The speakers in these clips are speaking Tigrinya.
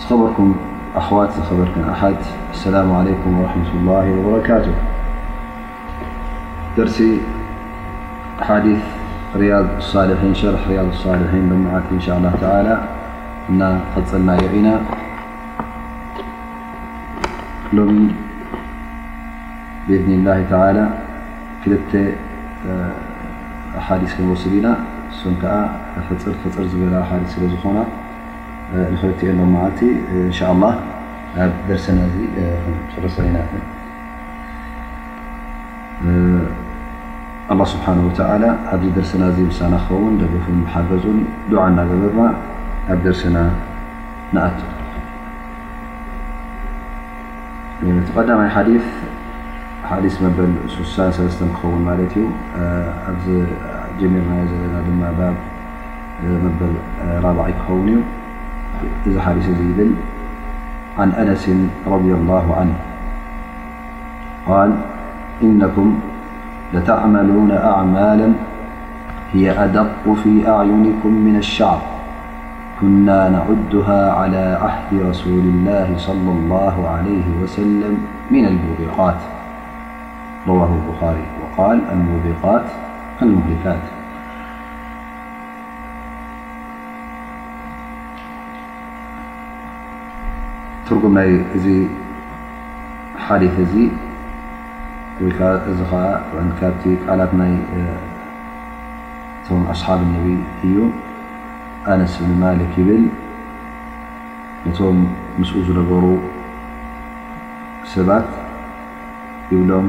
ዝኸበርኩም ኣሕዋት ዝኸበርክን ኣሓት ኣሰላሙ ዓለይኩም ወረሕመቱላሂ ወበረካቱ ደርሲ ሓዲስ ርያድ ሳልሒን ሸርሒ ርያድ ሳልሒን ሎምዓልቲ እንሻ ኣላ ተዓላ እና ቐፅልናዮ ኢና ሎሚ ብኢድኒ ላሂ ተዓላ ክልተ ሓዲስ ክንወስድ ኢና እሶም ከዓ ሕፅር ሕፅር ዝበላ ሓዲስ ስለ ዝኾና ንክልቲኤሎም መዓልቲ እንሻኣላህ ኣብ ደርሰና እዚ ክንጭርሶ ኢና ኣላህ ስብሓን ወተዓላ ኣብዚ ደርሰና እዚ ምሳና ክኸውን ደገፉን ሓገዙን ዱዓ እናገበርና ኣብ ደርሰና ንኣቱ እቲ ቀዳማይ ሓዲስ ሓዲስ መበል ስሳን ሰለስተን ክኸውን ማለት እዩ ኣብዚ ጀሚርናዮ ዘለና ድማ ባብ ድ በل رب ክኸን እዩ إذ حارث زيبل عن أنس رضي الله عنه قال إنكم لتعملون أعمالا هي أدق في أعينكم من الشعر كنا نعدها على عهد رسول الله صلى الله عليه وسلم من الموبقات رواه البخاري وقال الموبقات المؤلفات ትርጉም ናይ እዚ ሓዲት እዚ ወይ ከዓ እዚ ከዓ ካብቲ ቃላት ናይ እቶም ኣስሓብ ነቢ እዩ ኣነስ እብኒ ማሊክ ይብል ነቶም ምስኡ ዝነበሩ ሰባት ይብሎም።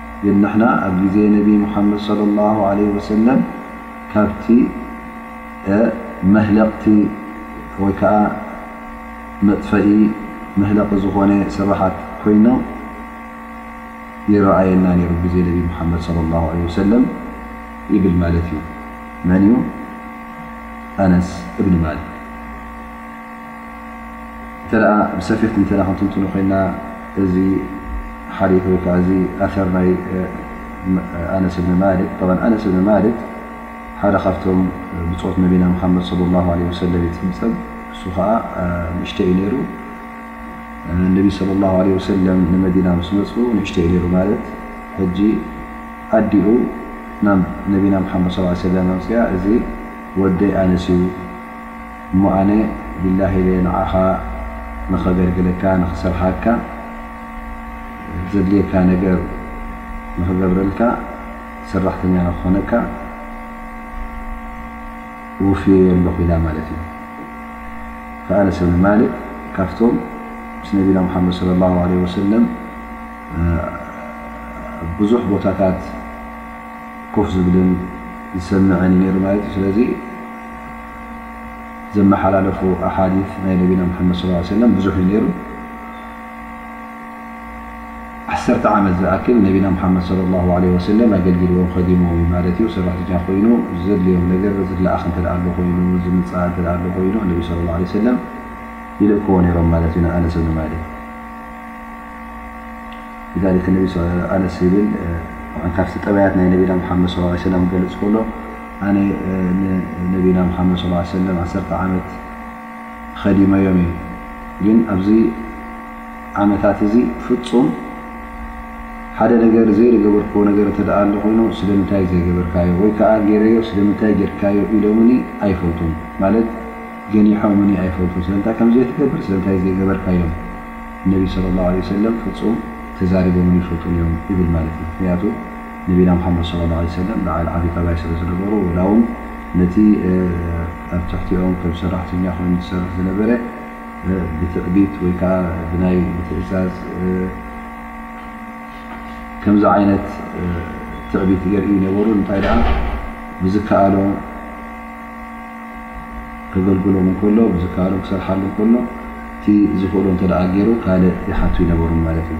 ግን ንሕና ኣብ ግዜ ነብይ ሙሓመድ ሶለሏሁ ዓለይሂ ወሰለም ካብቲ a መህለቕቲ ወይ ከኣ መጥፈኢ መህለቒ ዝኾነ ሰባሓት ኮይና ይረኣየና ነይሩ ኣብ ግዜ ነብይ ሙሓመድ ሶለሏሁ ዓለይሂ ወሰለም ይብል ማለት እዩ መን እዩ ኣነስ እብኒ ማሊክ። እንተደኣ ብሰፊሕ ትንተና ክንትንትኖ ኮይና እዚ ሓዲት ወይ ከኣ እዚ ኣሰር ናይ ኣነስ እብኒ ማሊክ ጠብዓን ኣነስ እብኒ ማሊክ ሓደ ካብቶም ብጾት ነቢና መሓመድ ሶለ ላሁ ዓለይሂ ወሰለም እዩ ዝጽብጸብ ንሱ ከኣ ንእሽተ እዩ ነይሩ ነቢ ሶለ ላሁ ዓለይሂ ወሰለም ንመዲና ምስ መጹ ንእሽተ እዩ ነይሩ ማለት ሕጂ ኣዲኡ ናብ ነቢና መሓመድ ስ ሰለም ኣምጺኣ እዚ ወደይ ኣነስ እዩ እሞ ኣነ ሊላህ ኢለ ንዓኻ ንኸገልግለካ ንኽሰርሓካ ዘድልየካ ነገር ንኽገብረልካ ሰራሕተኛ ንክኾነካ እውፍየዮ ኣለኹ ኢላ ማለት እዩ ኣነስ ብኒ ማልክ ካብቶም ምስ ነቢና ሙሓመድ صለ ላه ለ ወሰለም ብዙሕ ቦታታት ኮፍ ዝብልን ዝሰምዐን እዩ ነሩ ማለት እዩ ስለዚ ዘመሓላለፉ ኣሓዲት ናይ ነቢና ሙሓመድ ስ ሰለም ብዙሕ እዩ ነይሩ ዓሰርተ ዓመት ዝኣክል ነቢና ሙሓመድ ለ ላ ለ ወሰለም ኣገልጊልዎም ከዲሞም እዩ ማለት እዩ ሰራሕተኛ ኮይኑ ዘድልዮም ነገር ዝለኣኽ እተ ኣሎ ኮይኑ ዝምፃ እተ ኣሎ ኮይኑ ኣነቢ ስለ ላ ለ ሰለም ይልእክዎ ነይሮም ማለት እዩ ንኣነስ እብኒ ማሊክ ኣነስ ይብል ካብቲ ጠባያት ናይ ነቢና ሓመድ ስ ሰለም ክገልፅ ከሎ ኣነ ንነቢና ሙሓመድ ሰለላሁ ዓለይሂ ወሰለም ዓሰርተ ዓመት ኸዲመዮም እየ ግን ኣብዚ ዓመታት እዚ ፍፁም ሓደ ነገር ዘይገበርክዎ ነገር እንተ ኣሎ ኾይኑ ስለምንታይ ዘይገበርካዮ ወይ ከዓ ገይረዮ ስለምንታይ ጌርካዮ ኢሎምኒ ኣይፈልጡን ማለት ገኒሖምኒ ኣይፈልጡን ስለምንታይ ከም ዘይትገብር ስለምንታይ ዘይገበርካ ኢሎም ነቢ ሰለላሁ ዓለይሂ ወሰለም ፍፁም ተዛሪቦምኒ ኣይፈልጡን እዮም ይብል ማለት እዩ ምክንያቱ ነቢና ሙሓመድ ሰለላሁ ዓለይሂ ወሰለም በዓል ዓቢ ጠባይ ስለ ዝነበሩ ወላውን ነቲ ኣብ ትሕቲኦም ከም ሰራሕተኛ ኮይኑ ዝሰርሕ ዝነበረ ብትዕቢት ወይ ከኣ ብናይ ምትእዛዝ ከምዚ ዓይነት ትዕቢት የርእዩ ነበሩ እንታይ ደኣ ብዝከኣሎም ከገልግሎም እንከሎ ብዝከኣሎም ክሰርሓሉ እንከሎ እቲ ዝኽእሎ እንተ ገይሩ ካልእ ይሓቱ ይነበሩ ማለት እዩ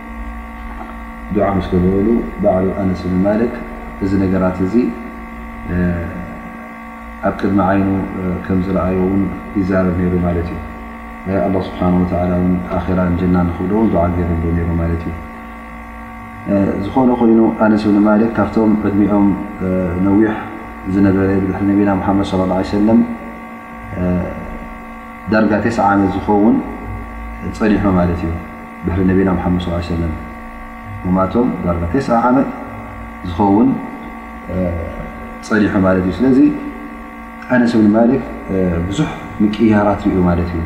ዱዓ ምስ ገበሩሉ ባዕሉ ኣነስ እብኒ ማልክ እዚ ነገራት እዚ ኣብ ቅድሚ ዓይኑ ከም ዝረኣዮ ውን ይዛረብ ነይሩ ማለት እዩ ኣላ ስብሓን ወላ ን ኣራን ጀናን ንክብሎ ውን ዓ ገይሩሉ ነይሩ ማለት እዩ ዝኾነ ኮይኑ ኣነስ እብኒ ማልክ ካብቶም ዕድሚኦም ነዊሕ ዝነበረ ብድሕሪ ነቢና ሓመድ ለ ላ ሰለም ዳርጋ ቴስ ዓመት ዝኸውን ፀኒሑ ማለት እዩ ድሕሪ ነቢና ሙሓመድ ሰለላሁ ዓለይሂ ወሰለም ሙማቶም ዳርጋ ተስዓ ዓመት ዝኸውን ፀኒሑ ማለት እዩ። ስለዚ ኣነስ እብኒ ማሊክ ብዙሕ ምቅይያራት ሪኡ ማለት እዩ።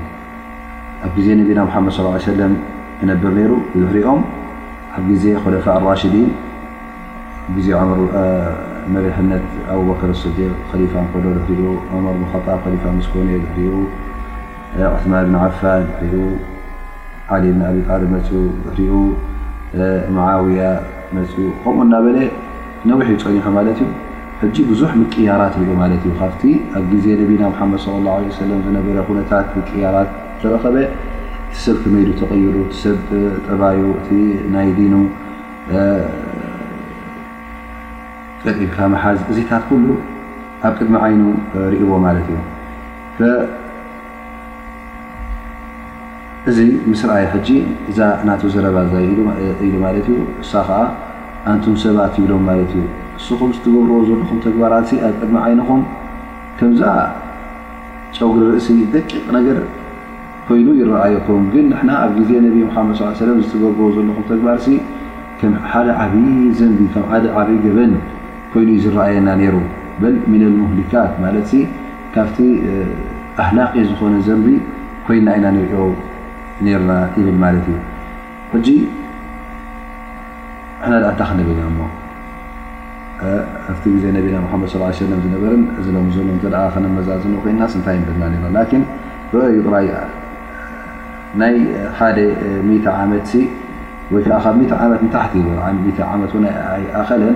ኣብ ግዜ ነቢና ሙሓመድ ሰለላሁ ዓለይሂ ወሰለም ክነብር ነይሩ ብድሕሪኦም ኣብ ግዜ ኹለፋእ ራሽዲን ኣብ ግዜ መሪሕነት ኣቡበከር ስዲቅ ኸሊፋ እንከሎ ድሕሪኡ ዑመር ኢብኑ ኸጣብ ኸሊፋ ምስ ኮነ ድሕሪኡ ዑስማን ብን ዓፋን ድሕሪኡ ዓሊ ብን ኣቢ ጣልብ መፅኡ ድሕሪኡ መዓውያ መፅኡ ከምኡ እናበለ ነዊሕ እዩ ፀኒሑ ማለት እዩ ሕጂ ብዙሕ ምቅያራት ሪኡ ማለት እዩ ካብቲ ኣብ ግዜ ነቢና ሓመድ صለ ላه ለ ሰለም ዝነበረ ኩነታት ምቅያራት ተረኸበ እቲ ሰብ ከመይዱ ተቐይሩ እቲ ሰብ ጠባዩ እቲ ናይ ዲኑ ጠቂምካ መሓዝ እዚታት ኩሉ ኣብ ቅድሚ ዓይኑ ሪእዎ ማለት እዩ እዚ ምስ ረኣየ ሕጂ እዛ ናቱ ዘረባ እዛ ኢሉ ማለት እዩ እሳ ኸዓ ኣንቱም ሰባት ይብሎም ማለት እዩ እስኹም ዝትገብርዎ ዘለኹም ተግባራትሲ ኣብ ቅድሚ ዓይንኹም ከምዛ ጨጉሪ ርእሲ ደቂቕ ነገር ኮይኑ ይረኣየኩም ግን ንሕና ኣብ ግዜ ነቢ ሙሓመድ ስ ሰለም ዝትገብርዎ ዘለኹም ተግባርሲ ከም ሓደ ዓብዪ ዘንቢ ከም ሓደ ዓብዪ ገበን ኮይኑ እዩ ዝረኣየና ነይሩ በል ሚነል ሙህሊካት ማለትሲ ካብቲ ኣህላቂ ዝኾነ ዘንቢ ኮይና ኢና ንሪኦ ኔርና ይብል ማለት እዩ። ሕጂ ንሕና ድኣ እንታይ ክንብል ኢና እሞ ኣብቲ ግዜ ነቢና ሙሓመድ ሰለላሁ ዓለይሂ ወሰለም ዝነበረን እዚ ሎሚ ዘሎ እንተድኣ ከነመዛዝኖ ኮይንናስ እንታይ ምበልና ኔርና ላኪን ርኣዩ ጥራይ ናይ ሓደ ሚእቲ ዓመትሲ ወይ ከኣ ካብ ሚእቲ ዓመት ንታሕቲ ሚእቲ ዓመት ውን ኣይኣኸለን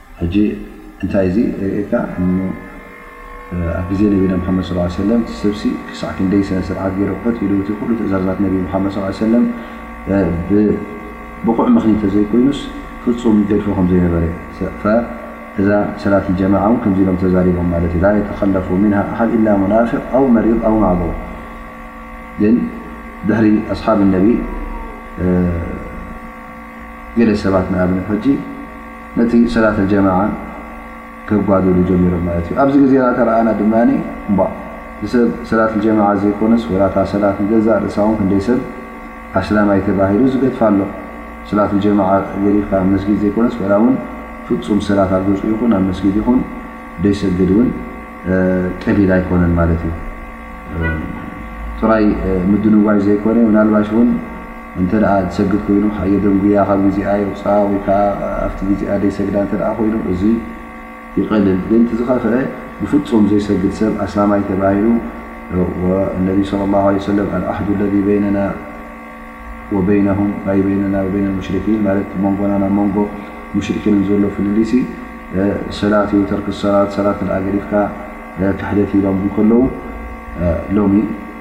ሕጂ እንታይ እዚ ርእካ እሞ ኣብ ግዜ ነብይና ሙሓመድ ሰለላሁ ዓለይሂ ወሰለም እቲ ሰብሲ ክሳዕ ክንደይ ስነ ስርዓት ጌሩ ቀጥ ኢሉ እቲ ኩሉ ትእዛዛት ነብይ ሙሓመድ ሰለላሁ ዓለይሂ ወሰለም ብብቑዕ ምኽኒ ተዘይኮይኑስ ፍጹም ይገድፎ ከም ዘይነበረ እዛ ሰላት ጀማዓ እውን ከምዚ ኢሎም ተዛሪቦም ማለት እዩ ላ የተኸለፉ ምንሃ ኣሓድ ኢላ ሙናፊቅ ኣው መሪድ ኣው ማዕዙር ግን ድሕሪ ኣስሓብ ነብይ ገለ ሰባት ንኣብነት ሕጂ ነቲ ሰላት ኣልጀማዓ ከጓድሉ ጀሚሮም ማለት እዩ። ኣብዚ ግዜ እናተረኣና ድማ እምቧእ እቲ ሰብ ሰላት ኣልጀማዓ ዘይኮነስ ወላ እታ ሰላት ንገዛእ ርእሳ ውን ክንደይ ሰብ ኣስላማይ ተባሂሉ ዝገድፋ ኣሎ። ሰላት ኣልጀማዓ ገዲፍካ ኣብ መስጊድ ዘይኮነስ ወላ ውን ፍፁም ሰላት ኣብ ገዝኡ ይኹን ኣብ መስጊድ ይኹን ደይሰግድ ውን ቀሊል ኣይኮነን ማለት እዩ። ጥራይ ምድንጓይ ዘይኮነ ምናልባሽ ውን እንተ ዝሰግድ ኮይኑ ሃየ ደም ጉያ ካብ ግዚኣ የውጽኣ ወይ ከኣ ኣብቲ ግዚኣ ደይሰግዳ እንተ ኮይኑ እዚ ይቀልል ግን እቲ ዝኸፍኣ ብፍጹም ዘይሰግድ ሰብ ኣስላማይ ተባሂሉ ወነብይ ሰለላሁ ዓለይሂ ወሰለም ኣልዓህዱ ለዚ በይነና ወበይነሁም ኣይ በይነና ወበይነ ልሙሽሪኪን ማለት ኣብ መንጎናን ኣብ መንጎ ሙሽሪኪንን ዘሎ ፍልልይሲ ሰላት እዩ ተርኪ ሰላት ሰላት እንተድኣ ገዲፍካ ክሕደት እዩ ኢሎም እንከለዉ ሎሚ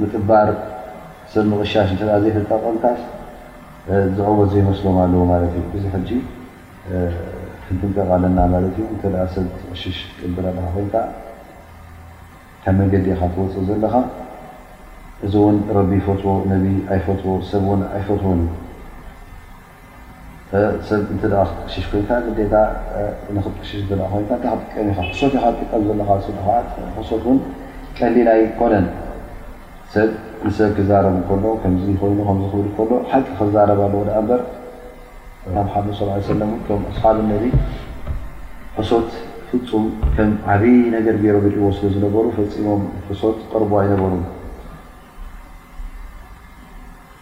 ምጥባር ሰብ ምቕሻሽ እንተ ዘይተጠቐምካስ ዝዕወት ዘይመስሎም ኣለዉ ማለት እዩ። እዚ ሕጂ ክንጥንቀቕ ኣለና ማለት እዩ። እንተ ሰብ ክትቕሽሽ ትቅድር ኣለኻ ኮይንካ ካብ መንገዲ ኢኻ ትወጽእ ዘለኻ። እዚ እውን ረቢ ይፈትዎ ነቢ ኣይፈትዎ ሰብ እውን ኣይፈትዎን እዩ። ሰብ እንተ ክትቅሽሽ ኮይንካ ግዴታ ንክትቅሽሽ እንተ ኮይንካ እንታይ ክትጥቀም ኢኻ ሕሶት ኢኻ ትጥቀም ዘለኻ እሱ ድኻ ሕሶት ውን ቀሊል ኣይኮነን ሰብ ንሰብ ክዛረብ እንከሎ ከምዚ ኮይኑ ከምዚ ክብል እንከሎ ሓቂ ክዛረብ ኣለዎ ድኣ እምበር እታ መሓመድ ስ ሰለም ውን ከም ኣስሓብ ነቢ ሕሶት ፍፁም ከም ዓብዪ ነገር ገይሮም ይሪእዎ ስለ ዝነበሩ ፈፂሞም ሕሶት ክቐርቡ ኣይነበሩን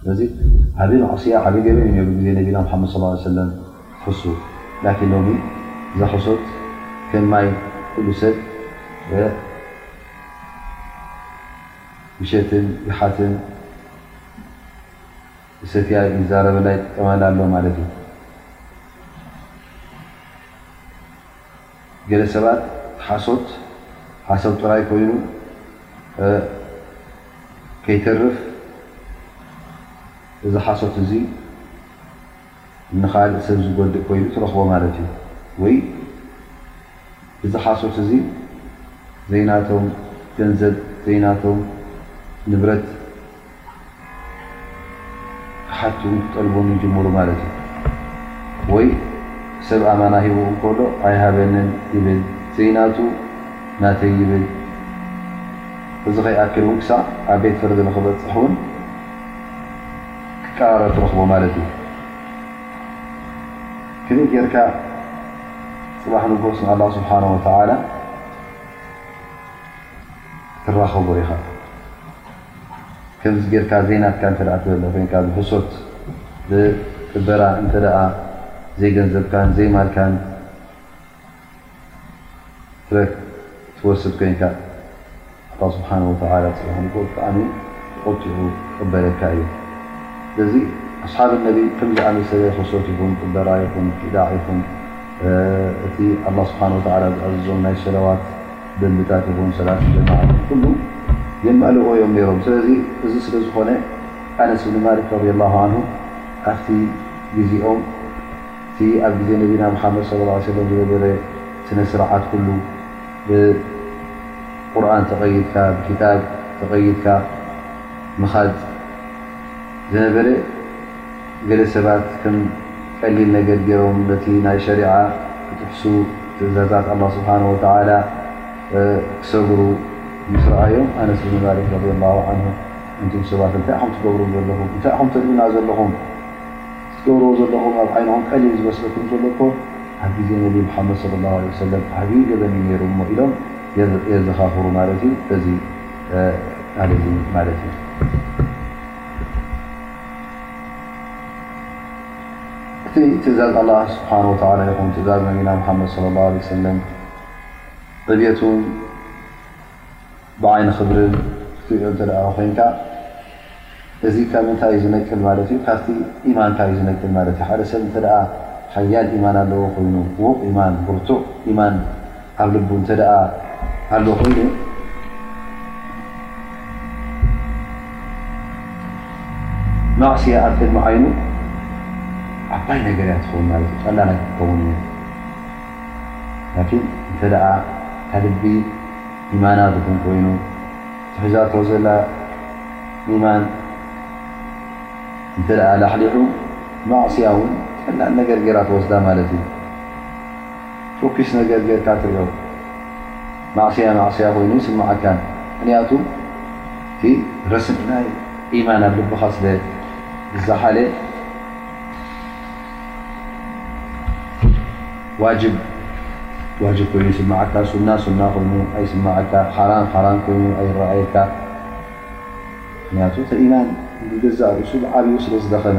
ስለዚ ዓቢ ማዕስያ ዓቢ ገበን እዩ ነይሩ ግዜ ነቢና ሙሓመድ ሰለላሁ ዓለይሂ ወሰለም ትሕሱ ላኪን ሎሚ እዛ ሕሶት ከም ማይ ኩሉ ሰብ ይሸትን ይሓትን ይሰትያ ይዛረበላ ይጥቀመላ ኣሎ ማለት እዩ። ገለ ሰባት ሓሶት ሓሶት ጥራይ ኮይኑ ከይተርፍ እዚ ሓሶት እዚ ንኻልእ ሰብ ዝጎድእ ኮይኑ ትረኽቦ ማለት እዩ ወይ እዚ ሓሶት እዚ ዘይናቶም ገንዘብ ዘይናቶም ንብረት ክሓቱ ክጠልቡን ይጅምሩ ማለት እዩ። ወይ ሰብ ኣማና ሂቡ እንከሎ ኣይሃበንን ይብል ዘይናቱ ናተይ ይብል እዚ ከይኣክል ውን ክሳዕ ኣብ ቤት ፍርዲ ንክበፅሕ ውን ክቀራረብ ትረኽቦ ማለት እዩ። ከመይ ጌርካ ፅባሕ ንጉስ ንኣላህ ስብሓን ወተዓላ ክትራኸቦ ኢኻ? ከምዚ ጌርካ ዘይናትካ እንተ እትበልዕ ኮይንካ ብሕሶት ብጥበራ እንተ ዘይገንዘብካን ዘይማልካን ትወስድ ኮይንካ ኣላ ስብሓን ወተላ ፅባሕ ከዓ ተቆጢዑ ክቕበለካ እዩ ስለዚ ኣስሓብ ነቢ ከምዝኣመሰለ ሕሶት ይኹን ጥበራ ይኹን ኪዳዕ ይኹን እቲ ኣላ ስብሓን ወላ ዝኣዘዞም ናይ ሰለዋት ደምብታት ይኹን ሰላት ጀማዓ ይኹን ኩሉ የማልእዎ እዮም ነይሮም። ስለዚ እዚ ስለ ዝኾነ ኣነስ እብኒ ማሊክ ረዲየላሁ ዓንሁ ኣብቲ ግዜኦም እቲ ኣብ ግዜ ነቢና ሙሓመድ ሰለላሁ ዓለይሂ ወሰለም ዝነበረ ስነ ስርዓት ኩሉ ብቁርኣን ተቐይድካ ብኪታብ ተቐይድካ ምኻድ ዝነበረ ገለ ሰባት ከም ቀሊል ነገር ገይሮም ነቲ ናይ ሸሪዓ ክጥሕሱ ትእዛዛት ኣላህ ስብሓነሁ ወተዓላ ክሰግሩ ምስ ረኣዮም ኣነስ ብን ማሊክ ረዲየላሁ ዓንሁ ኣንቱም ሰባት እንታይ ኢኹም ትገብሩ ዘለኹም እንታይ ኢኹም ተርእዩና ዘለኹም እቲ ትገብርዎ ዘለኹም ኣብ ዓይንኹም ቀሊል ዝመስለኩም ዘሎ እኮ ኣብ ግዜ ነቢ ሙሓመድ ሰለላሁ ዓለይሂ ወሰለም ዓብዪ ገበን እዩ ነይሩ እሞ ኢሎም የዘኻኽሩ ማለት እዩ በዚ ቃል እዚ ማለት እዩ። እቲ ትእዛዝ ኣላህ ስብሓን ወተዓላ ይኹን ትእዛዝ ነቢና ሙሓመድ ስለ ላ ለ ሰለም ዕብየቱን ብዓይኒ ክብርን ክትሪኦ እንተ ደኣ ኮይንካ እዚ ካብ ምንታይ እዩ ዝነቅል ማለት እዩ ካብቲ ኢማንካ እዩ ዝነቅል ማለት እዩ ሓደ ሰብ እንተ ደኣ ሓያል ኢማን ኣለዎ ኮይኑ ውቕ ኢማን ብርቱዕ ኢማን ኣብ ልቡ እንተ ኣሎ ኮይኑ ማእስያ ኣብ ቅድሚ ዓይኑ ዓባይ ነገር እያ ትኸውን ማለት እዩ ቀላል ኣይክትከውን እያ ላኪን እንተ ታልቢ ኢማና ድኹም ኮይኑ ትሕዛቶ ዘላ ኢማን እንተ ላሕሊሑ ማእስያ እውን ቀላል ነገር ገይራ ትወስዳ ማለት እዩ ፎኪስ ነገር ጌርካ ትሪኦ ማዕስያ ማዕስያ ኮይኑ ይስምዓካ ምክንያቱ እቲ ረስኒ ናይ ኢማን ኣብ ልብካ ስለ ዝዛሓለ ዋጅብ ዋጅብ ኮይኑ ይስምዓካ ሱና ሱና ኮይኑ ኣይስምዓካ ሓራም ሓራም ኮይኑ ኣይረኣየካ ምክንያቱ እቲ ኢማን ብገዛእ ርእሱ ብዓቢኡ ስለ ዝደከመ።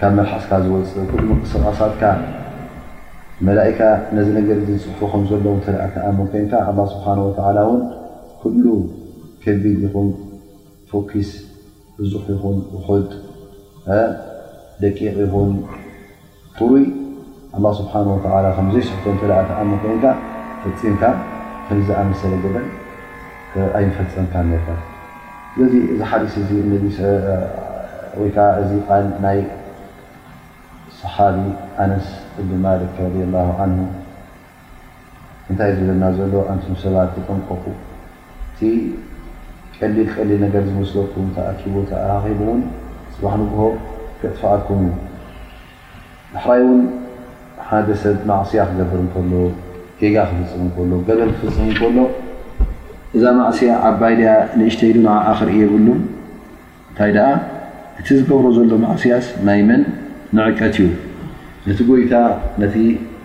ካብ መልሓስካ ዝወጽእ ኩሉ ምንቅስቓሳትካ መላኢካ ነዚ ነገር እዚ ዝጽሕፉ ከም ዘለዉ እንተ ትኣምን ኮይንካ ኣላህ ስብሓን ወተዓላ እውን ኩሉ ከቢድ ይኹን ፎኪስ ብዙሕ ይኹን ውሑድ ደቂቕ ይኹን ጥሩይ ኣላህ ስብሓነሁ ወተዓላ ከም ዘይስሕቶ እንተ ትኣምን ኮይንካ ፈጺምካ ከምዚ ዝኣመሰለ ገበን ኣይምፈጸምካን ኔርካ። ስለዚ እዚ ሓዲስ እዚ ወይ ከኣ እዚ ቃል ናይ ሰሓቢ ኣነስ እብኒ ማሊክ ረዲየላሁ ዓንሁ እንታይ እዩ ዝብለና ዘሎ ኣንቱም ሰባት ተጠንቀቑ እቲ ቀሊል ቀሊል ነገር ዝመስለኩም ተኣኪቡ ተኣኻኺቡ ውን ጽባሕ ንግሆ ከጥፍኣኩም እዩ። ዳሕራይ ውን ሓደ ሰብ ማዕስያ ክገብር እንከሎ፣ ጌጋ ክፍጽም እንከሎ፣ በደል ክፍጽም እንከሎ፣ እዛ ማዕስያ ዓባይ ድያ ንእሽተይ ኢሉ ንዓኣ ክርኢ የብሉን። እንታይ ደኣ እቲ ዝገብሮ ዘሎ ማዕስያስ ናይ መን ንዕቀት እዩ? ነቲ ጎይታ ነቲ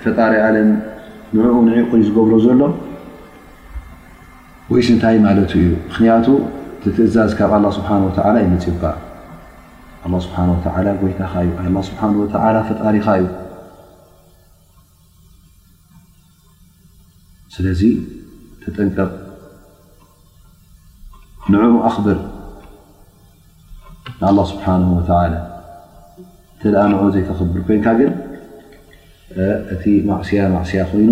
ፈጣሪ ዓለም ንዕኡ ንዒቑ እዩ ዝገብሮ ዘሎ ወይስ እንታይ ማለቱ እዩ? ምኽንያቱ እቲ ትእዛዝ ካብ ኣላህ ስብሓነሁ ወተዓላ እዩ መጺኡካ። ኣላህ ስብሓን ወተዓላ ጎይታኻ እዩ፣ ኣላህ ስብሓን ወተዓላ ፈጣሪኻ እዩ፣ ስለዚ ተጠንቀቕ ንዕኡ ኣኽብር ንኣላህ ስብሓን ወተዓላ እንተ ደኣ ንዑ ዘይተኽብር ኮይንካ ግን እቲ ማዕስያ ማዕስያ ኮይኑ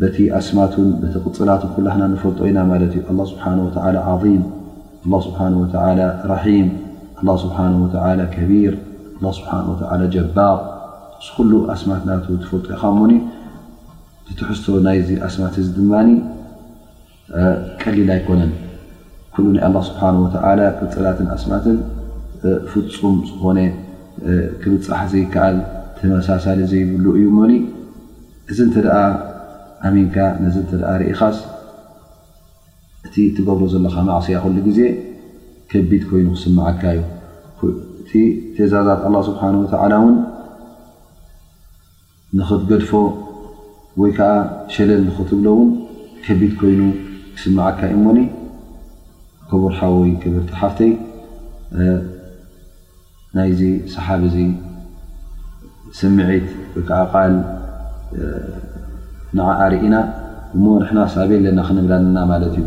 በቲ ኣስማቱን በቲ ቅፅላቱን ኩላህና ንፈልጦ ኢና ማለት እዩ። ኣላህ ስብሓን ወተዓላ ዓዚም፣ ኣላህ ስብሓን ወተዓላ ራሒም፣ ኣላህ ስብሓን ወተዓላ ከቢር፣ ኣላህ ስብሓን ወተዓላ ጀባር እዚ ኩሉ ኣስማት ናቱ ትፈልጦ ኢኻ እሞኒ እቲ ትሕዝቶ ናይዚ ኣስማት እዚ ድማ ቀሊል ኣይኮነን ኩሉ ናይ ኣላህ ስብሓን ወተዓላ ቅፅላትን ኣስማትን ፍፁም ዝኾነ ክብፃሕ ዘይከኣል ተመሳሳሊ ዘይብሉ እዩ እሞኒ እዚ እንተ ኣሚንካ ነዚ እተ ርኢኻስ እቲ እትገብሮ ዘለካ ማዕስያ ኩሉ ግዜ ከቢድ ኮይኑ ክስምዓካ እዩ እቲ ትእዛዛት ኣላ ስብሓን ወተዓላ ውን ንኽትገድፎ ወይ ከኣ ሸለል ንኽትብሎ ውን ከቢድ ኮይኑ ክስምዓካ ዩ እሞኒ ክቡር ሓወይ ክብርቲ ሓፍተይ ናይዚ ሰሓቢ እዚ ስምዒት ወይ ከኣ ቃል ንዓኣ ርኢና እሞ ንሕና ሳበይ ኣለና ክንብል ኣለና ማለት ዩ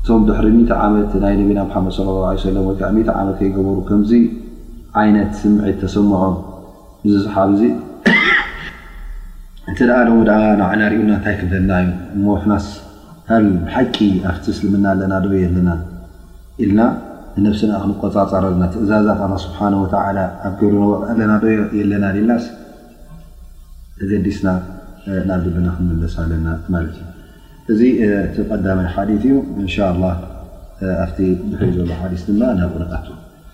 እቶም ድሕሪ ሚእቲ ዓመት ናይ ነቢና መሓመድ ስለ ላ ሰለም ወይ ከኣ ሚእቲ ዓመት ከይገበሩ ከምዚ ዓይነት ስምዒት ተሰምዖም እዚ ሰሓቢ እዚ እንተ ደኣ ሎሚ ደኣ ንዓና ሪኡና እንታይ ክብለና እዩ እሞ ንሕናስ ሀል ብሓቂ ኣብቲ እስልምና ኣለና ዶ የለናን ኢልና ንነብስና ክንቆፃፀር ኣለና ትእዛዛት ኣላህ ስብሓነሁ ወተዓላ ኣብ ግብሪ ነውዕል ኣለና ዶ የለናን ኢልናስ ተገዲስና ናብ ልብና ክንምለስ ኣለና ማለት እዩ እዚ እቲ ቀዳማይ ሓዲት እዩ እንሻ ኣላህ ኣብቲ ድሕሪኡ ዘሎ ሓዲስ ድማ ናብኡ ንኣቱ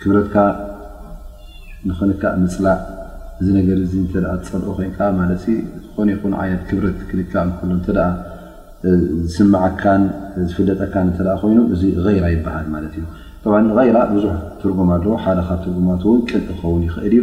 ክብረትካ ንኽንካእ ምፅላእ እዚ ነገር እዚ እንተ ትፀልኦ ኮይንካ ማለት ዝኾነ ይኹን ዓይነት ክብረት ክንካእ እንከሎ እንተ ዝስምዓካን ዝፍለጠካን እተ ኮይኑ እዚ ይራ ይበሃል ማለት እዩ። ይራ ብዙሕ ትርጉም ኣለዎ ሓደ ካብ ትርጉማት እውን ቅንኢ ክኸውን ይኽእል እዩ።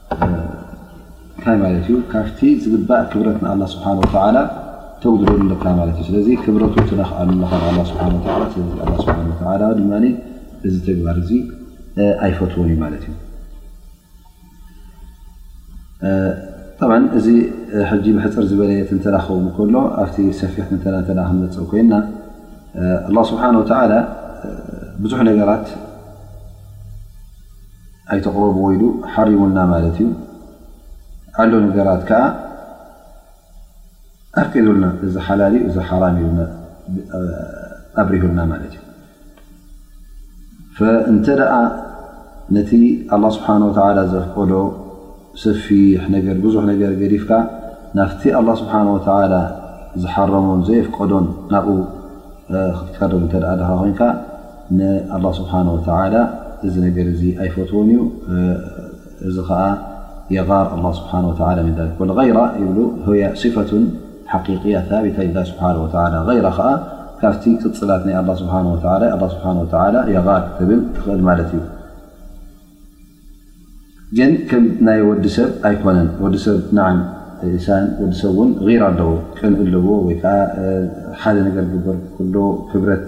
እንታይ ማለት እዩ ካብቲ ዝግባእ ክብረት ንኣላ ስብሓን ወተላ ተጉድለሉ ኣለካ ማለት እዩ ስለዚ ክብረቱ ትነክኣሉ ኣለካ ንኣ ስብሓ ወላ ስለዚ ኣ ስብሓ ወላ ድማ እዚ ተግባር እዚ ኣይፈትዎን እዩ ማለት እዩ ብ እዚ ሕጂ ብሕፅር ዝበለ ትንተና ክኸውን ከሎ ኣብቲ ሰፊሕ ትንተና እተ ክንመፅእ ኮይና ኣላ ስብሓን ወተላ ብዙሕ ነገራት ኣይትቕረብዎ ኢሉ ሓሪሙና ማለት እዩ ኣሎ ነገራት ከዓ ኣርቂሉልና እዚ ሓላል እዩ እዚ ሓራም እዩ ኣብሪሁልና ማለት እዩ እንተ ደኣ ነቲ ኣላ ስብሓን ወተላ ዘፍቀዶ ሰፊሕ ነገር ብዙሕ ነገር ገዲፍካ ናፍቲ ኣላ ስብሓን ወተላ ዝሓረሞን ዘየፍቀዶን ናብኡ ክትቀርብ እተ ድኻ ኮይንካ ንኣላህ ስብሓን ወተዓላ እዚ ነገር እዚ ኣይፈትዎን እዩ። እዚ ኸዓ የቓር ኣላ ስብሓን ወተዓላ ሚን ዛሊክ። ወልገይራ ይብሉ ህየ ሲፈቱን ሓቂቅያ ታቢታ ሊላህ ስብሓን ወተዓላ። ገይራ ኸዓ ካብቲ ቅፅላት ናይ ኣላህ ስብሓን ወተዓላ እዩ። ኣላህ ስብሓን ወተዓላ የቓር ክትብል ትኽእል ማለት እዩ። ግን ከም ናይ ወዲ ሰብ ኣይኮነን። ወዲ ሰብ ነዓም ኢንሳን ወዲ ሰብ እውን ጊይራ ኣለዎ። ቅንኢ ኣለዎ ወይ ከዓ ሓደ ነገር ክግበር ከሎ ክብረት፣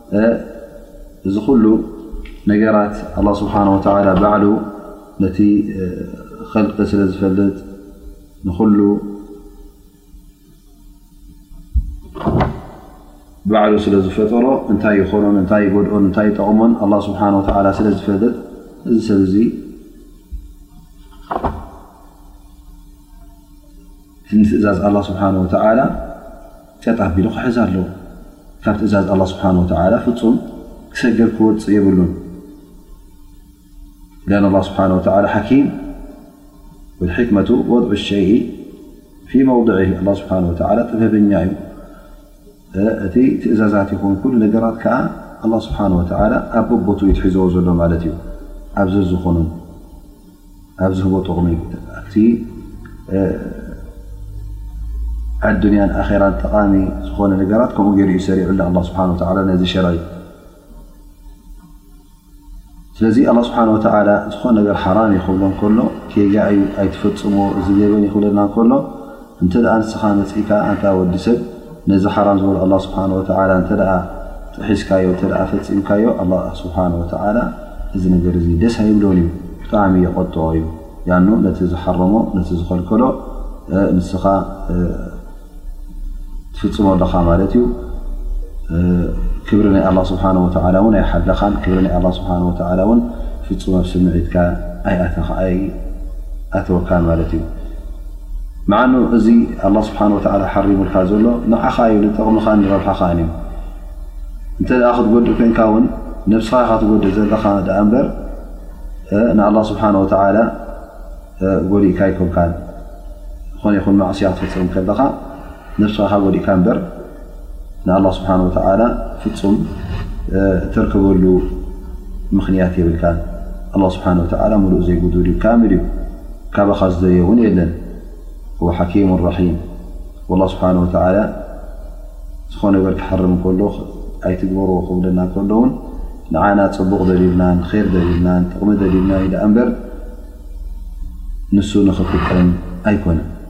እዚ ኩሉ ነገራት ኣላ ስብሓን ወተላ ባዕሉ ነቲ ኸልቂ ስለ ዝፈልጥ ንኩሉ ባዕሉ ስለ ዝፈጠሮ እንታይ ይኾኖን እንታይ ይጎድኦን እንታይ ይጠቕሞን ኣላ ስብሓን ወተላ ስለ ዝፈልጥ እዚ ሰብ እዙይ ንትእዛዝ ኣላ ስብሓን ወተዓላ ቀጥ ኣቢሉ ክሕዝ ኣለዎ። ካብ ትእዛዝ ኣላ ስብሓን ወተዓላ ፍፁም ክሰገር ክወፅእ የብሉን። ሊኣን ኣላ ስብሓን ወተዓላ ሓኪም ወልሕክመቱ ወድዑ ሸይኢ ፊ መውድዒ ኣላ ስብሓን ወተዓላ ጥበበኛ እዩ። እቲ ትእዛዛት ይኹን ኩሉ ነገራት ከዓ ኣላ ስብሓን ወተዓላ ኣብ በቦትኡ እዩ ትሒዘዎ ዘሎ ማለት እዩ ኣብ ዘዝኾኑን ኣብ ዝህቦ ጥቕሚ ኣብቲ ኣዱንያን ኣኼራን ጠቓሚ ዝኾነ ነገራት ከምኡ ገይሩ እዩ ሰሪዑላ ኣላ ስብሓን ወዓላ ነዚ ሸርዒ ስለዚ ኣላ ስብሓን ወተዓላ ዝኾነ ነገር ሓራም ይኽብሎ ከሎ ጌጋ እዩ ኣይትፈፅምዎ እዚ ገበን ይኽብለና ከሎ እንተ ንስኻ መጺእካ ኣንታ ወዲ ሰብ ነዚ ሓራም ዝበሎ ኣላህ ስብሓን ወተዓላ እንተ ጥሒስካዮ እንተ ፈጺምካዮ ኣላህ ስብሓን ወተዓላ እዚ ነገር እዚ ደስ ኣይብሎን እዩ ብጣዕሚ የቐጥኦ እዩ ያኑ ነቲ ዝሓረሞ ነቲ ዝኸልከሎ ንስኻ ትፍጽሞ ኣለኻ ማለት እዩ ክብሪ ናይ ኣላ ስብሓን ወተዓላ እውን ኣይሓለኻን ክብሪ ናይ ኣላ ስብሓን ወተዓላ እውን ፍጹም ኣብ ስምዒትካ ኣይኣተወካን ማለት እዩ ምዓኑ እዚ ኣላህ ስብሓን ወተዓላ ሓሪሙልካ ዘሎ ንዓኻ እዩ ንጥቕምኻን ንረብሓኻን እዩ እንተድኣ ክትጎድእ ኮይንካ እውን ነብስኻ ኢኻ ትጎድእ ዘለኻ ድኣ እምበር ንኣላህ ስብሓን ወተዓላ ጎዲእካ ኣይኮንካን ዝኾነ ይኹን ማዕስያ ክትፍፅም ከለኻ ነብስኻ ኢኻ ጎዲእካ እምበር ንኣላ ስብሓን ወተላ ፍፁም እተርክበሉ ምኽንያት የብልካን ኣ ስብሓን ወተላ ሙሉእ ዘይጉዱል እዩ ካምል እዩ ካባኻ ዝደልዮ እውን የለን ሓኪሙ ራሒም ላ ስብሓን ወተላ ዝኾነ ነገር ክሓርም ከሎ ኣይትግበርዎ ክብለና ከሎውን ንዓና ፅቡቕ ደልዩልና ር ደልዩልና ጥቕሚ ደልዩልና ዩ ዳኣ እምበር ንሱ ንኽጥቀም ኣይኮነን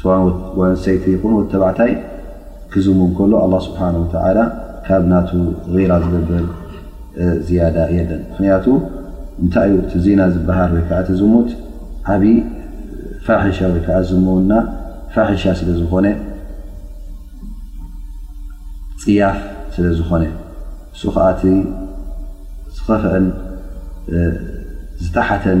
ስዋእ ጓልኣንስተይቲ ይኹን ወዲ ተባዕታይ ክዝሙም ከሎ ኣላ ስብሓን ወተዓላ ካብ ናቱ ጊራ ዝገብር ዝያዳ የለን ምኽንያቱ እንታይ እዩ እቲ ዜና ዝበሃል ወይ ከዓ እቲ ዝሙት ዓብዪ ፋሒሻ ወይ ከዓ ዝሙውና ፋሒሻ ስለ ዝኾነ ፅያፍ ስለ ዝኾነ ንሱ ከዓ እቲ ዝኸፍዐን ዝተሓተን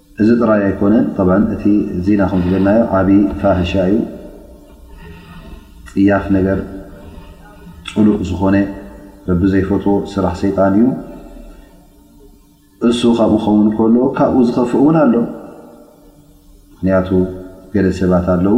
እዚ ጥራይ ኣይኮነን ጠብዓ እቲ ዚና ከም ዝበልናዮ ዓብዪ ፋህሻ እዩ ፅያፍ ነገር ፅሉእ ዝኾነ ረቢ ዘይፈትዎ ስራሕ ሰይጣን እዩ እሱ ካብኡ ኸውን ከሎ ካብኡ ዝኸፍእ እውን ኣሎ ምክንያቱ ገለ ሰባት ኣለዉ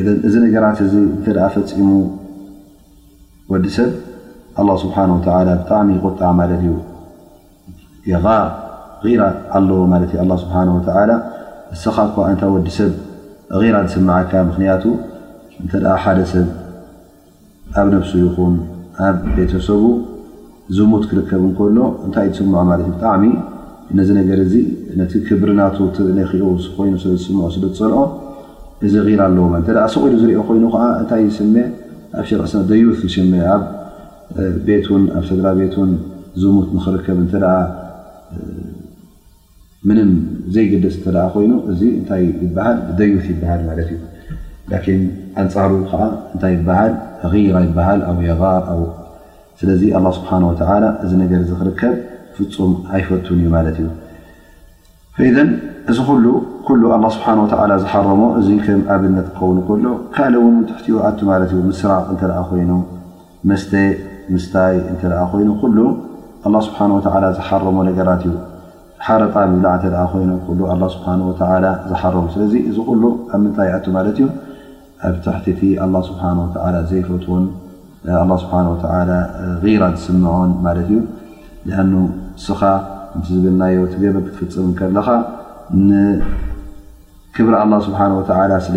ኢዘን እዚ ነገራት እዚ እንተ ፈፂሙ ወዲ ሰብ ኣላ ስብሓን ወተላ ብጣዕሚ ይቁጣዕ ማለት እዩ ራ ኣለዎ ማለት እዩ ኣላ ስብሓን ወተላ ንስኻ እኳ እንታ ወዲ ሰብ ራ ዝስምዓካ ምክንያቱ እንተ ሓደ ሰብ ኣብ ነብሱ ይኹን ኣብ ቤተሰቡ ዝሙት ክርከብ እንከሎ እንታይ ዝስምዖ ማለት እዩ ብጣዕሚ ነዚ ነገር እዚ ነቲ ክብሪ ናቱ ለኪኡ ኮይኑ ስለ ዝስምዖ ስለ ዝፀልኦ እዚ ጊራ ኣለዎ ማለት እንተ ስቕ ኢሉ ዝሪኦ ኮይኑ ከዓ እንታይ ዝስመ ኣብ ሸርዒ ስነ ደዩት ዝስመ ኣብ ቤቱን ኣብ ሰድራ ቤቱን ዝሙት ንክርከብ እንተ ምንም ዘይግድስ እተ ኮይኑ እዚ እታይ ይበሃል ደዩት ይበሃል ማለት እዩ ላን ኣንፃሩ ከዓ እታይ ይበሃል ራ ይበሃል ስለዚ ኣ ስብሓ እዚ ነገር ዚ ክርከብ ፍፁም ኣይፈቱን እዩ ማለት እዩ ዘን እዚ ሉ ኩሉ ኣ ስብሓ ዝሓረሞ እዚ ከም ኣብነት ክኸውን ከሎ ካልእ ውን ትሕኡ ኣቱ ማለት እዩ ምስራቅ እተ ኮይኑ መስተ ምስታይ እንተ ደኣ ኮይኑ ኩሉ ኣላህ ስብሓን ወተዓላ ዝሓረሞ ነገራት እዩ። ሓረጣ ምብላዕ እንተ ደኣ ኮይኑ ኩሉ ኣላህ ስብሓን ወተዓላ ዝሓረሞ። ስለዚ እዚ ኩሉ ኣብ ምንታይ ይኣቱ ማለት እዩ? ኣብ ትሕቲ እቲ ኣላህ ስብሓን ወተዓላ ዘይፈትዎን ኣላህ ስብሓን ወተዓላ ጊራ ዝስምዖን ማለት እዩ። ልኣኑ ንስኻ ከምቲ ዝበልናዮ እቲ ገበን ክትፍጽም ከለኻ ንክብሪ ኣላህ ስብሓን ወተዓላ ስለ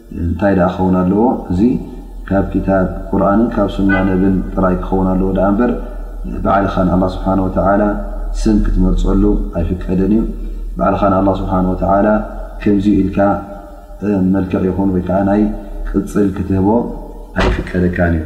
እንታይ ደኣ ክኸውን ኣለዎ እዚ ካብ ክታብ ቁርኣንን ካብ ሱና ነብን ጥራይ ክኸውን ኣለዎ ደኣ እምበር ባዕልኻ ንኣላህ ስብሓን ወተዓላ ስም ክትመርፀሉ ኣይፍቀድን እዩ ባዕልኻ ንኣላህ ስብሓን ወተዓላ ከምዚ ኢልካ መልክዕ ይኹን ወይ ከዓ ናይ ቅፅል ክትህቦ ኣይፍቀደካን እዩ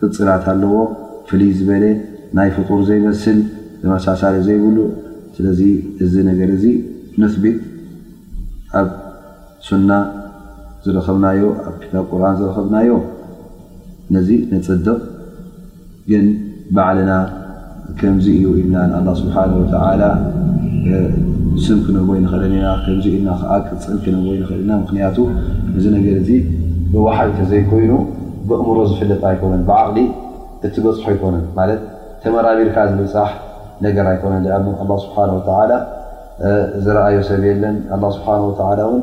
ቅጽላት ኣለዎ ፍልይ ዝበለ ናይ ፍጡር ዘይመስል ተመሳሳሊ ዘይብሉ ስለዚ እዚ ነገር እዚ ኑስቢት ኣብ ሱና ዝረኸብናዮ ኣብ ክታብ ቁርን ዝረኸብናዮ ነዚ ነጽድቕ ግን ባዕልና ከምዚ እዩ ኢልና ንኣላህ ስብሓነሁ ወተዓላ ስም ክንህቦ ኣይንኽእልን ኢና፣ ከምዚ ኢልና ኸኣ ቅጽል ክንህቦ ኣይንኽእልን ኢና፣ ምኽንያቱ እዚ ነገር እዚ ብወሓይ ተዘይኮይኑ በእምሮ ዝፍለጥ ኣይኮነን፣ ብዓቕሊ እትበጽሖ ኣይኮነን፣ ማለት ተመራሚርካ ዝብጻሕ ነገር ኣይኮነን፣ ሊኣኑ ኣላህ ስብሓነሁ ወተዓላ ዝረኣዮ ሰብ የለን፣ ኣላህ ስብሓነሁ ወተዓላ ውን።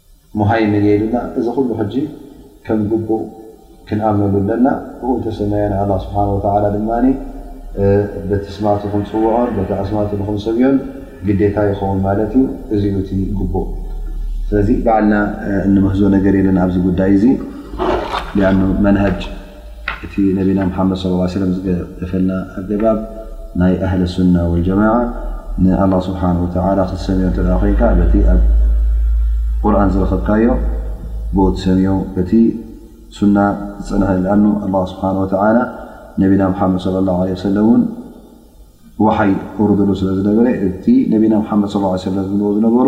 ሙሃይሚን የኢሉና እዚ ኩሉ ሕጂ ከም ግቡእ ክንኣምነሉ ኣለና ብኡ እንተ ሰመየ ንኣላህ ስብሓን ወተዓላ ድማ በቲ ስማቱ ክንፅውዖን በቲ ኣስማቱ ንክንሰምዮን ግዴታ ይኸውን ማለት እዩ እዚ ዩ እቲ ግቡእ ስለዚ ባዕልና እንምህዞ ነገር የለን ኣብዚ ጉዳይ እዚ ኣኑ መንሃጅ እቲ ነቢና ሙሓመድ ስ ላ ሰለም ዝገደፈልና ኣገባብ ናይ ኣህለ ሱና ወልጀማዓ ንኣላ ስብሓን ወተላ ክትሰምዮ እተ ኮንካ በቲ ኣብ ቁርን ዝረከብካዮ ብኡ ትሰምዮ በቲ ሱና ዝፀንሐ ኣኑ ኣላ ስብሓን ወተላ ነቢና ሓመድ ለ ላ ለ ሰለም ውን ዋሓይ ወርድሉ ስለ ዝነበረ እቲ ነቢና ሓመድ ስ ሰለ ዝብልዎ ዝነበሩ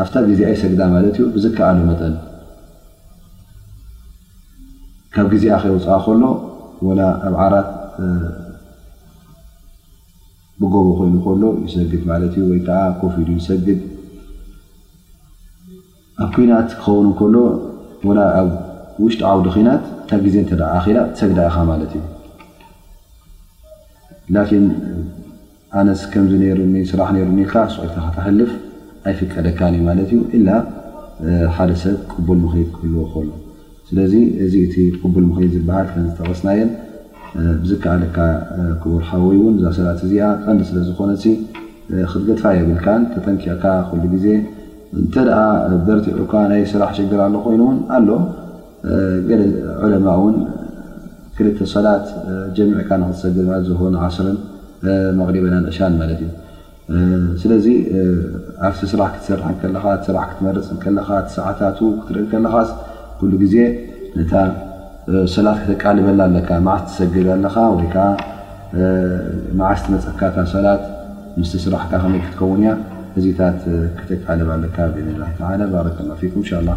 ኣብታ ግዜኣ ይሰግዳ ማለት እዩ ብዝከኣሎ መጠን ካብ ግዜኣ ከይውፅኣ ከሎ ወላ ኣብ ዓራት ብጎቦ ኮይኑ ከሎ ይሰግድ ማለት እዩ ወይ ከዓ ኮፍ ኢሉ ይሰግድ ኣብ ኩናት ክኸውን ከሎ ወላ ኣብ ውሽጢ ዓውዲ ኩናት እታ ግዜ እተኣ ኣኪላ ትሰግዳ ኢኻ ማለት እዩ ላኪን ኣነስ ከምዚ ነይሩኒ ስራሕ ነይሩኒ ኢልካ ኣስቂልካ ከተሕልፍ ኣይፍቀደካን እዩ ማለት እዩ ኢላ ሓደ ሰብ ቅቡል ምኽይት ክህልዎ ከሎ ስለዚ እዚ እቲ ቅቡል ምኽይት ዝበሃል ከን ዝጠቐስናየን ብዝከኣለካ ክቡር ሓወይ እውን እዛ ሰብእቲ እዚኣ ቀንዲ ስለ ዝኾነሲ ክትገድፋ የብልካን ተጠንቂቕካ ኩሉ ግዜ እንተ ደኣ በርቲዑካ ናይ ስራሕ ሽግር ኣሎ ኮይኑ እውን ኣሎ ገለ ዑለማእ ውን ክልተ ሶላት ጀሚዕካ ንክትሰግድ ማለት ዙሁር ንዓስርን መቅሪበ ን ዕሻን ማለት እዩ ስለዚ ኣብቲ ስራሕ ክትሰርሕ ከለኻ እቲ ስራሕ ክትመርፅ ከለኻ እቲ ሰዓታቱ ክትርኢ ከለኻ ኩሉ ግዜ ነታ ሰላት ክተቃልበላ ኣለካ መዓስ ትሰግድ ኣለኻ ወይ ከዓ መዓስ ትመፀካ እታ ሰላት ምስ ስራሕካ ከመይ ክትከውን እያ እዚታት ክተቃልብ ኣለካ ብኢድላ ተላ ባረከላ ፊኩም እንሻ ላ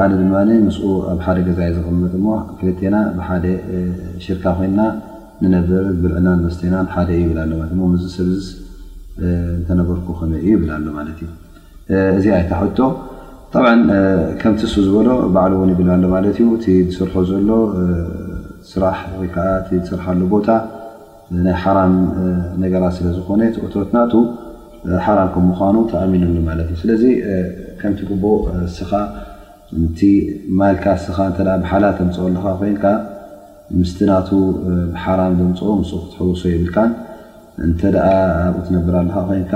ኣነ ድማ ምስኡ ኣብ ሓደ ገዛ እየ ዝቕመጥ እሞ ክልቴና ብሓደ ሽርካ ኮይንና ንነብር፣ ብልዕናን መስተናን ሓደ እዩ ይብል ኣሎ ማለት እሞ ምስዚ ሰብዚስ እንተነበርኩ ከመይ እዩ ይብል ኣሎ ማለት እዩ። እዚኣ እታ ሕቶ ጠብዓ ከምቲ እሱ ዝበሎ ባዕሉ እውን ይብል ኣሎ ማለት እዩ እቲ ዝስርሖ ዘሎ ስራሕ ወይ ከዓ እቲ ዝስርሓሉ ቦታ ናይ ሓራም ነገራት ስለ ዝኾነ እቲ እቶት ናቱ ሓራም ከም ምዃኑ ተኣሚንሉ ማለት እዩ። ስለዚ ከምቲ ግቡእ እስኻ እቲ ማልካ እስኻ እንተ ብሓላል ተምፅኦ ኣለኻ ኮይንካ ምስቲ ናቱ ብሓራም ዘምፅኦ ምስኡ ክትሕውሶ የብልካን። እንተ ኣብኡ ትነብር ኣለኻ ኮይንካ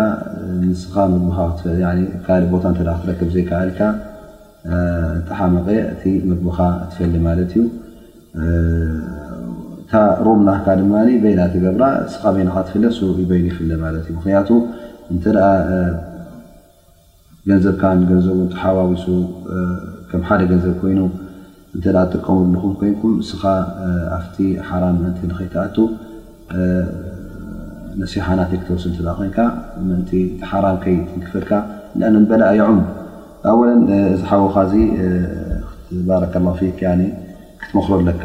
ንስኻ ምግብኻ ካልእ ቦታ እንተ ክትረክብ ዘይከኣልካ፣ ጠሓመቀ እቲ ምግብኻ ትፈሊ ማለት እዩ እታ ሩም ናካ ድማ በይና ትገብራ እስኻ በይንኻ ትፍለ እሱ በይኑ ይፍለ ማለት እዩ ምክንያቱ እንተ ገንዘብካን ገንዘቡን ተሓዋዊሱ ከም ሓደ ገንዘብ ኮይኑ እንተ ትጥቀሙ ኣለኹም ኮይንኩም እስኻ ኣፍቲ ሓራም ምእንቲ ንኸይትኣቱ ነሲሓ ናተይ ክትወስድ እንተ ኮይንካ ምእንቲ እቲ ሓራም ከይትንክፈልካ ሊኣን ኣልበላእ የዑም ኣወለን እዚ ሓውኻ እዚ ባረከላሁ ፊክ ክትመኽሮ ኣለካ።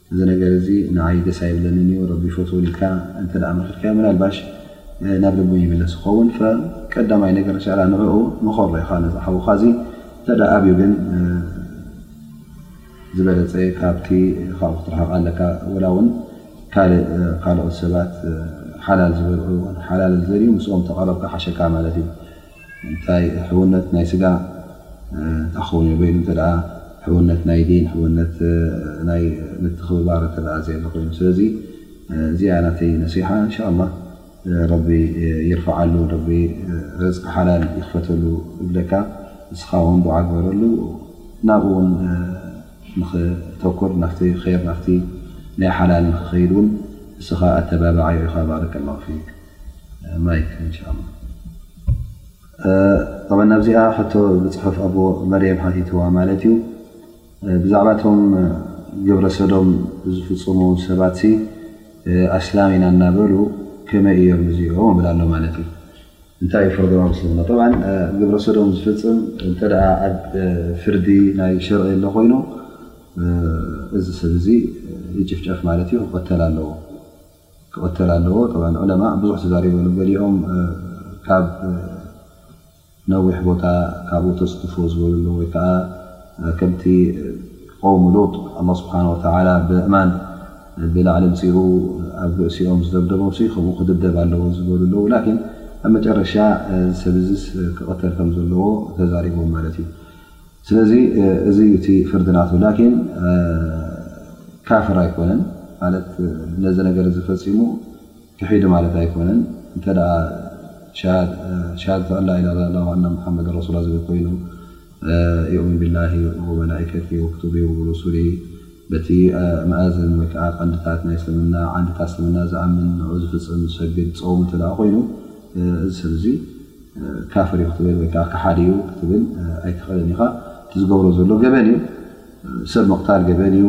እዚ ነገር እዚ ንዓይ ደስ ኣይብለንን እዩ ረቢ ይፈትዎ ኢልካ እንተ መኺርካዮ ምናልባሽ ናብ ልቡ ይምለስ ይኸውን ቀዳማይ ነገር እንሻላ ንዕኡ ምኸሮ ኢኻ ነዚ ሓውኻ እዚ እንተ ኣብዩ ግን ዝበለፀ ካብቲ ካብኡ ክትርሕቕ ኣለካ ወላ ውን ካልኦት ሰባት ሓላል ዝበልዑ ሓላል ዝደልዩ ምስኦም ተቐረብ ክሓሸካ ማለት እዩ። እንታይ ሕውነት ናይ ስጋ ኣኸውን በይኑ እንተ ሕውነት ናይ ዲን ሕውነት ናይ ምትኽብባር እንተ ዘየለ ኮይኑ ስለዚ እዚኣ ናተይ ነሲሓ እንሻ ኣላ ረቢ ይርፍዓሉ ረቢ ርዝቂ ሓላል ይኽፈተሉ እብለካ ንስኻ ውን ዱዓ ግበረሉ ናብኡ ውን ንኽተኩር ናፍቲ ር ናፍቲ ናይ ሓላል ንክኸይድ ውን ንስኻ ኣተባባዓዮ ኢኻ ባረከ ላሁ ፊክ ናብዚኣ ሕቶ ብፅሑፍ ኣቦ መርየም ሓቲትዋ ማለት እዩ ብዛዕባ ቶም ግብረ ሰዶም ዝፍፅሙ ሰባት ኣስላም ኢና እናበሉ ከመይ እዮም እዚኦም ብል ኣሎ ማለት እዩ እንታይ ዩ ፕሮግራም ምስልምና ግብረ ሰዶም ዝፍፅም እተ ፍርዲ ናይ ሸርዒ ኣሎ ኮይኑ እዚ ሰብ እዚ ይጭፍጨፍ ማለት እዩ ክቀተል ኣለዎ። ክቕተል ኣለዎ ጠብዓ ዑለማእ ብዙሕ ተዛሪበሉ ገሊኦም ካብ ነዊሕ ቦታ ካብኡ ተፅድፉ ዝበልሉ ወይ ከዓ ከምቲ ቆውሙ ሉጥ ኣላ ስብሓን ወተላ ብእማን ብላዕሊ ምፅኡ ኣብ ርእሲኦም ዝደብደቦም ሲ ከምኡ ክድብደብ ኣለዎ ዝበሉ ኣለዉ ላኪን ኣብ መጨረሻ ዝሰብ እዚስ ክቕተል ከም ዘለዎ ተዛሪቦም ማለት እዩ ስለዚ እዚ ዩ እቲ ፍርዲ ናቱ ላኪን ካፍር ኣይኮነን ማለት ነዚ ነገር እዚ ፈፂሙ ክሒዱ ማለት ኣይኮነን እንተ ሸሃደት ኣላ ኢላሃ ኢላላ ዋኣና ሙሓመድ ረሱላ ዝብል ኮይኑ ዩእሚን ቢላሂ ወመላኢከቲ ወክቱቢ ወሩሱሊ በቲ መእዝን ወይ ከዓ ቀንዲታት ናይ እስልምና ዓንድታት እስልምና ዝኣምን ንዑኡ ዝፍፅም ዝሰግድ ዝፀውም እንተ ኮይኑ እዚ ሰብ እዚ ካፍር እዩ ክትብል ወይ ከዓ ክሓዲ እዩ ክትብል ኣይትኽእልን ኢኻ። እቲ ዝገብሮ ዘሎ ገበን እዩ። ሰብ ምቕታል ገበን እዩ፣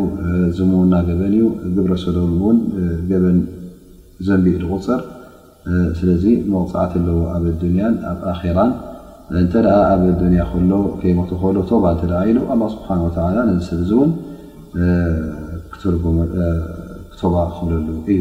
ዝምውና ገበን እዩ፣ ግብረ ሶዶም እውን ገበን ዘንቢ እዩ ዝቑፅር። ስለዚ መቕፃዕቲ ኣለዎ ኣብ ኣዱንያን ኣብ ኣኼራን። እንተ ኣብ ኣዱንያ ከሎ ከይሞተ ከሎ ቶባ እንተ ኢሉ ኣላ ስብሓን ወተዓላ ነዚ ሰብ እዚ እውን ቶባ ክብለሉ እዩ።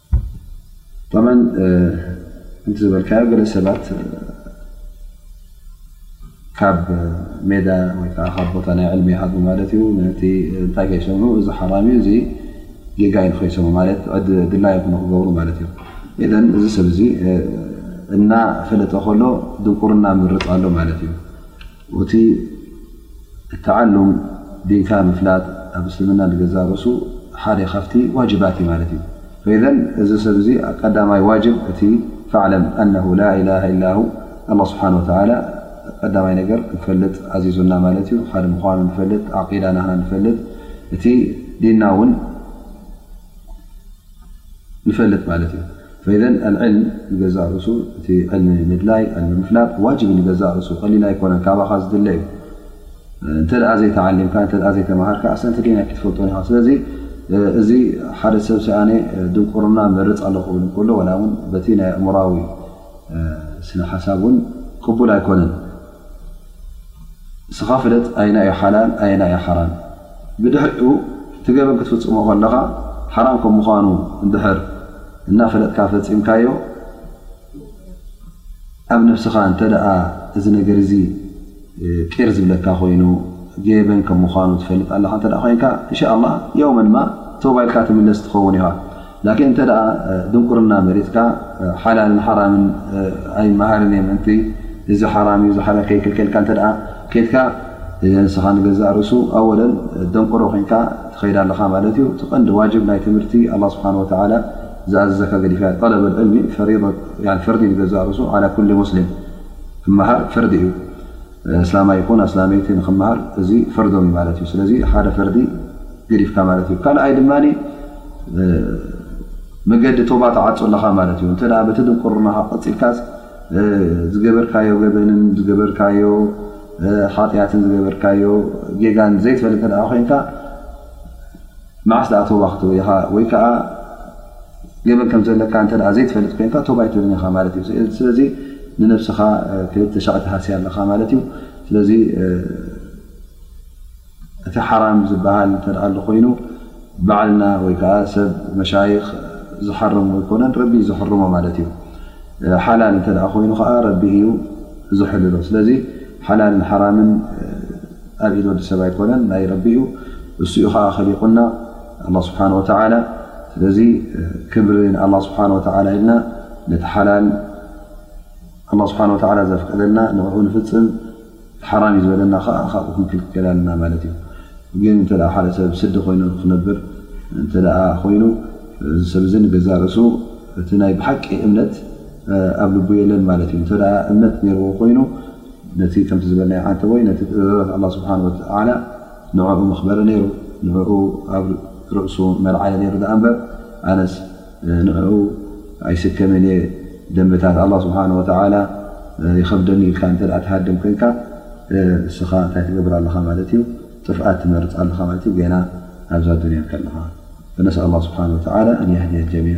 ጠብዓ ከምቲ ዝበልካዮ ገለ ሰባት ካብ ሜዳ ወይ ከዓ ካብ ቦታ ናይ ዕልሚ ይሃድሙ ማለት እዩ ነቲ እንታይ ከይሰምዑ እዚ ሓራም እዩ እዚ ጌጋ እዩ ንከይሰሙ ማለት ድላዮም ንክገብሩ ማለት እዩ ኢዘን እዚ ሰብ እዚ እናፈለጠ ከሎ ድንቁርና ምርፅ ኣሎ ማለት እዩ። ኡቲ ተዓሉም ዲንካ ምፍላጥ ኣብ እስልምና ንገዛ ርእሱ ሓደ ካብቲ ዋጅባት እዩ ማለት እዩ ፈኢዘን እዚ ሰብ እዚ ቀዳማይ ዋጅብ እቲ ፈዕለም ኣነሁ ላኢላሃ ኢላሁ ኣላ ስብሓን ወተላ ቀዳማይ ነገር ክንፈልጥ ኣዚዙና ማለት እዩ ሓደ ምኳኑ ንፈልጥ ዓቂዳ ናህና ንፈልጥ እቲ ዲና እውን ንፈልጥ ማለት እዩ ፈኢዘን ኣልዕል ንገዛእ ርእሱ እቲ ዕልሚ ምድላይ ዕልሚ ምፍላጥ ዋጅብ ንገዛእ ርእሱ ቀሊል ኣይኮነን ካባኻ ዝድለ እዩ እንተ ዘይተዓሊምካ እተ ዘይተምሃርካ ኣሰንቲ ዲና ኣይክትፈልጦ ኒኻ ስለዚ እዚ ሓደ ሰብ ሰኣነ ድንቁርና መርፅ ኣለ ክብል እከሎ ዋላ እውን በቲ ናይ ኣእምራዊ ስነሓሳብ እውን ቅቡል ኣይኮነን እስኻ ፍለጥ ኣይና እዩ ሓላል ኣየና እዩ ሓራን ብድሕሪኡ እቲ ገበን ክትፍፅሞ ከለኻ ሓራም ከም ምዃኑ እንድሕር እናፈለጥካ ፈፂምካዮ ኣብ ነብስኻ እንተ እዚ ነገር እዚ ቂር ዝብለካ ኮይኑ ገበን ከም ምዃኑ ትፈልጥ ኣለኻ እንተ ኮይንካ እንሻ ኣላ የውመን ማ ተውባ ኢልካ ትምለስ ትኸውን ኢኻ። ላኪን እንተ ድንቁርና መሪፅካ ሓላልን ሓራምን ኣይመሃርን እየ ምእንቲ እዚ ሓራም እዩ ሓላ ከይክልከልካ እተ ከትካ ንስኻ ንገዛእ ርእሱ ኣወለን ደንቆሮ ኮንካ ትኸይዳ ኣለኻ ማለት እዩ ትቐንዲ ዋጅብ ናይ ትምህርቲ ኣላ ስብሓን ወተላ ዝኣዘዘካ ገዲፍያ ጠለበ ዕልሚ ፈርዲ ንገዛእ ርእሱ ዓላ ኩል ሙስሊም ክመሃር ፈርዲ እዩ ኣስላማይ ይኹን ኣስላመይቲ ንክመሃር እዚ ፈርዶም እዩ ማለት እዩ ስለዚ ሓደ ፈርዲ ገዲፍካ ማለት እዩ ካልኣይ ድማ መገዲ ቶባ ተዓፁ ኣለኻ ማለት እዩ እተ በቲ ድንቁርናኻ ቀፂልካ ዝገበርካዮ ገበንን ዝገበርካዮ ሓጢኣትን ዝገበርካዮ ጌጋን ዘይትፈልጥ ኮይንካ መዓስ ደኣ ቶባ ክትብል ኢኻ ወይ ከዓ ገበን ከም ዘለካ እተ ዘይትፈልጥ ኮይንካ ቶባ ኣይትብልን ኢኻ ማለት እዩ ስለዚ ንነብስኻ ክልተ ሻዕ ትሃስያ ኣለኻ ማለት እዩ ስለዚ እቲ ሓራም ዝበሃል እተ ኣሎ ኮይኑ ባዓልና ወይ ከዓ ሰብ መሻይኽ ዝሓረሙ ኣይኮነን ረቢ ዝሕርሞ ማለት እዩ ሓላል እተ ኮይኑ ከዓ ረቢ እዩ ዝሕልሎ ስለዚ ሓላል ሓራምን ኣብ ኢድ ወዲ ሰብ ኣይኮነን ናይ ረቢ እዩ እሱ ዩ ከዓ ከሊቁና ኣላ ስብሓን ወተላ ስለዚ ክብሪ ንኣላ ስብሓን ወተላ ኢልና ነቲ ሓላል ኣላ ስብሓን ወተላ ዘፍቀደልና ንኡ ንፍፅም ሓራም እዩ ዝበለና ከዓ ካብኡ ክንክልከል ኣለና ማለት እዩ ግን እንተ ሓደ ሰብ ስዲ ኮይኑ ክነብር እንተ ኮይኑ እዚ ሰብ እዚ ንገዛ ርእሱ እቲ ናይ ብሓቂ እምነት ኣብ ልቡ የለን ማለት እዩ እተ እምነት ነርዎ ኮይኑ ነቲ ከምቲ ዝበልናዮ ዓንተቦይ ነቲ ትእዛዛት ኣላ ስብሓን ወተዓላ ንዕኡ መኽበረ ነይሩ ንዕኡ ኣብ ርእሱ መልዓለ ነይሩ ድኣ እምበር ኣነስ ንዕኡ ኣይስከምን እየ ደንብታት ኣላ ስብሓን ወተዓላ ይኸብደኒ ኢልካ እንተ ትሃድም ኮንካ እስኻ እንታይ ትገብር ኣለኻ ማለት እዩ ጥፍኣት ትመርፅ ኣለኻ ማለት እዩ ገና ኣብዛ ኣዱንያ ከለኻ ፈነስ ኣላ ስብሓን ወተዓላ ኣን የህድያ ጀሚዕ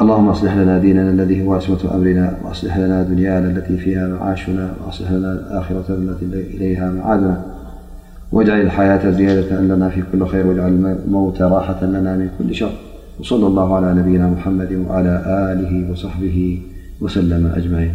ألحلنادينناالذي هو مة أمرنا وألحلنادنيناالتي فيها معاشنا وألنرإليها مادنا واجعل الحياة زيادة لنا في كل خير واجعل اموتى راحة لنا من كل شر وصلى الله على نبينا محمد وعلى آله وصحبه وسلم أجمعين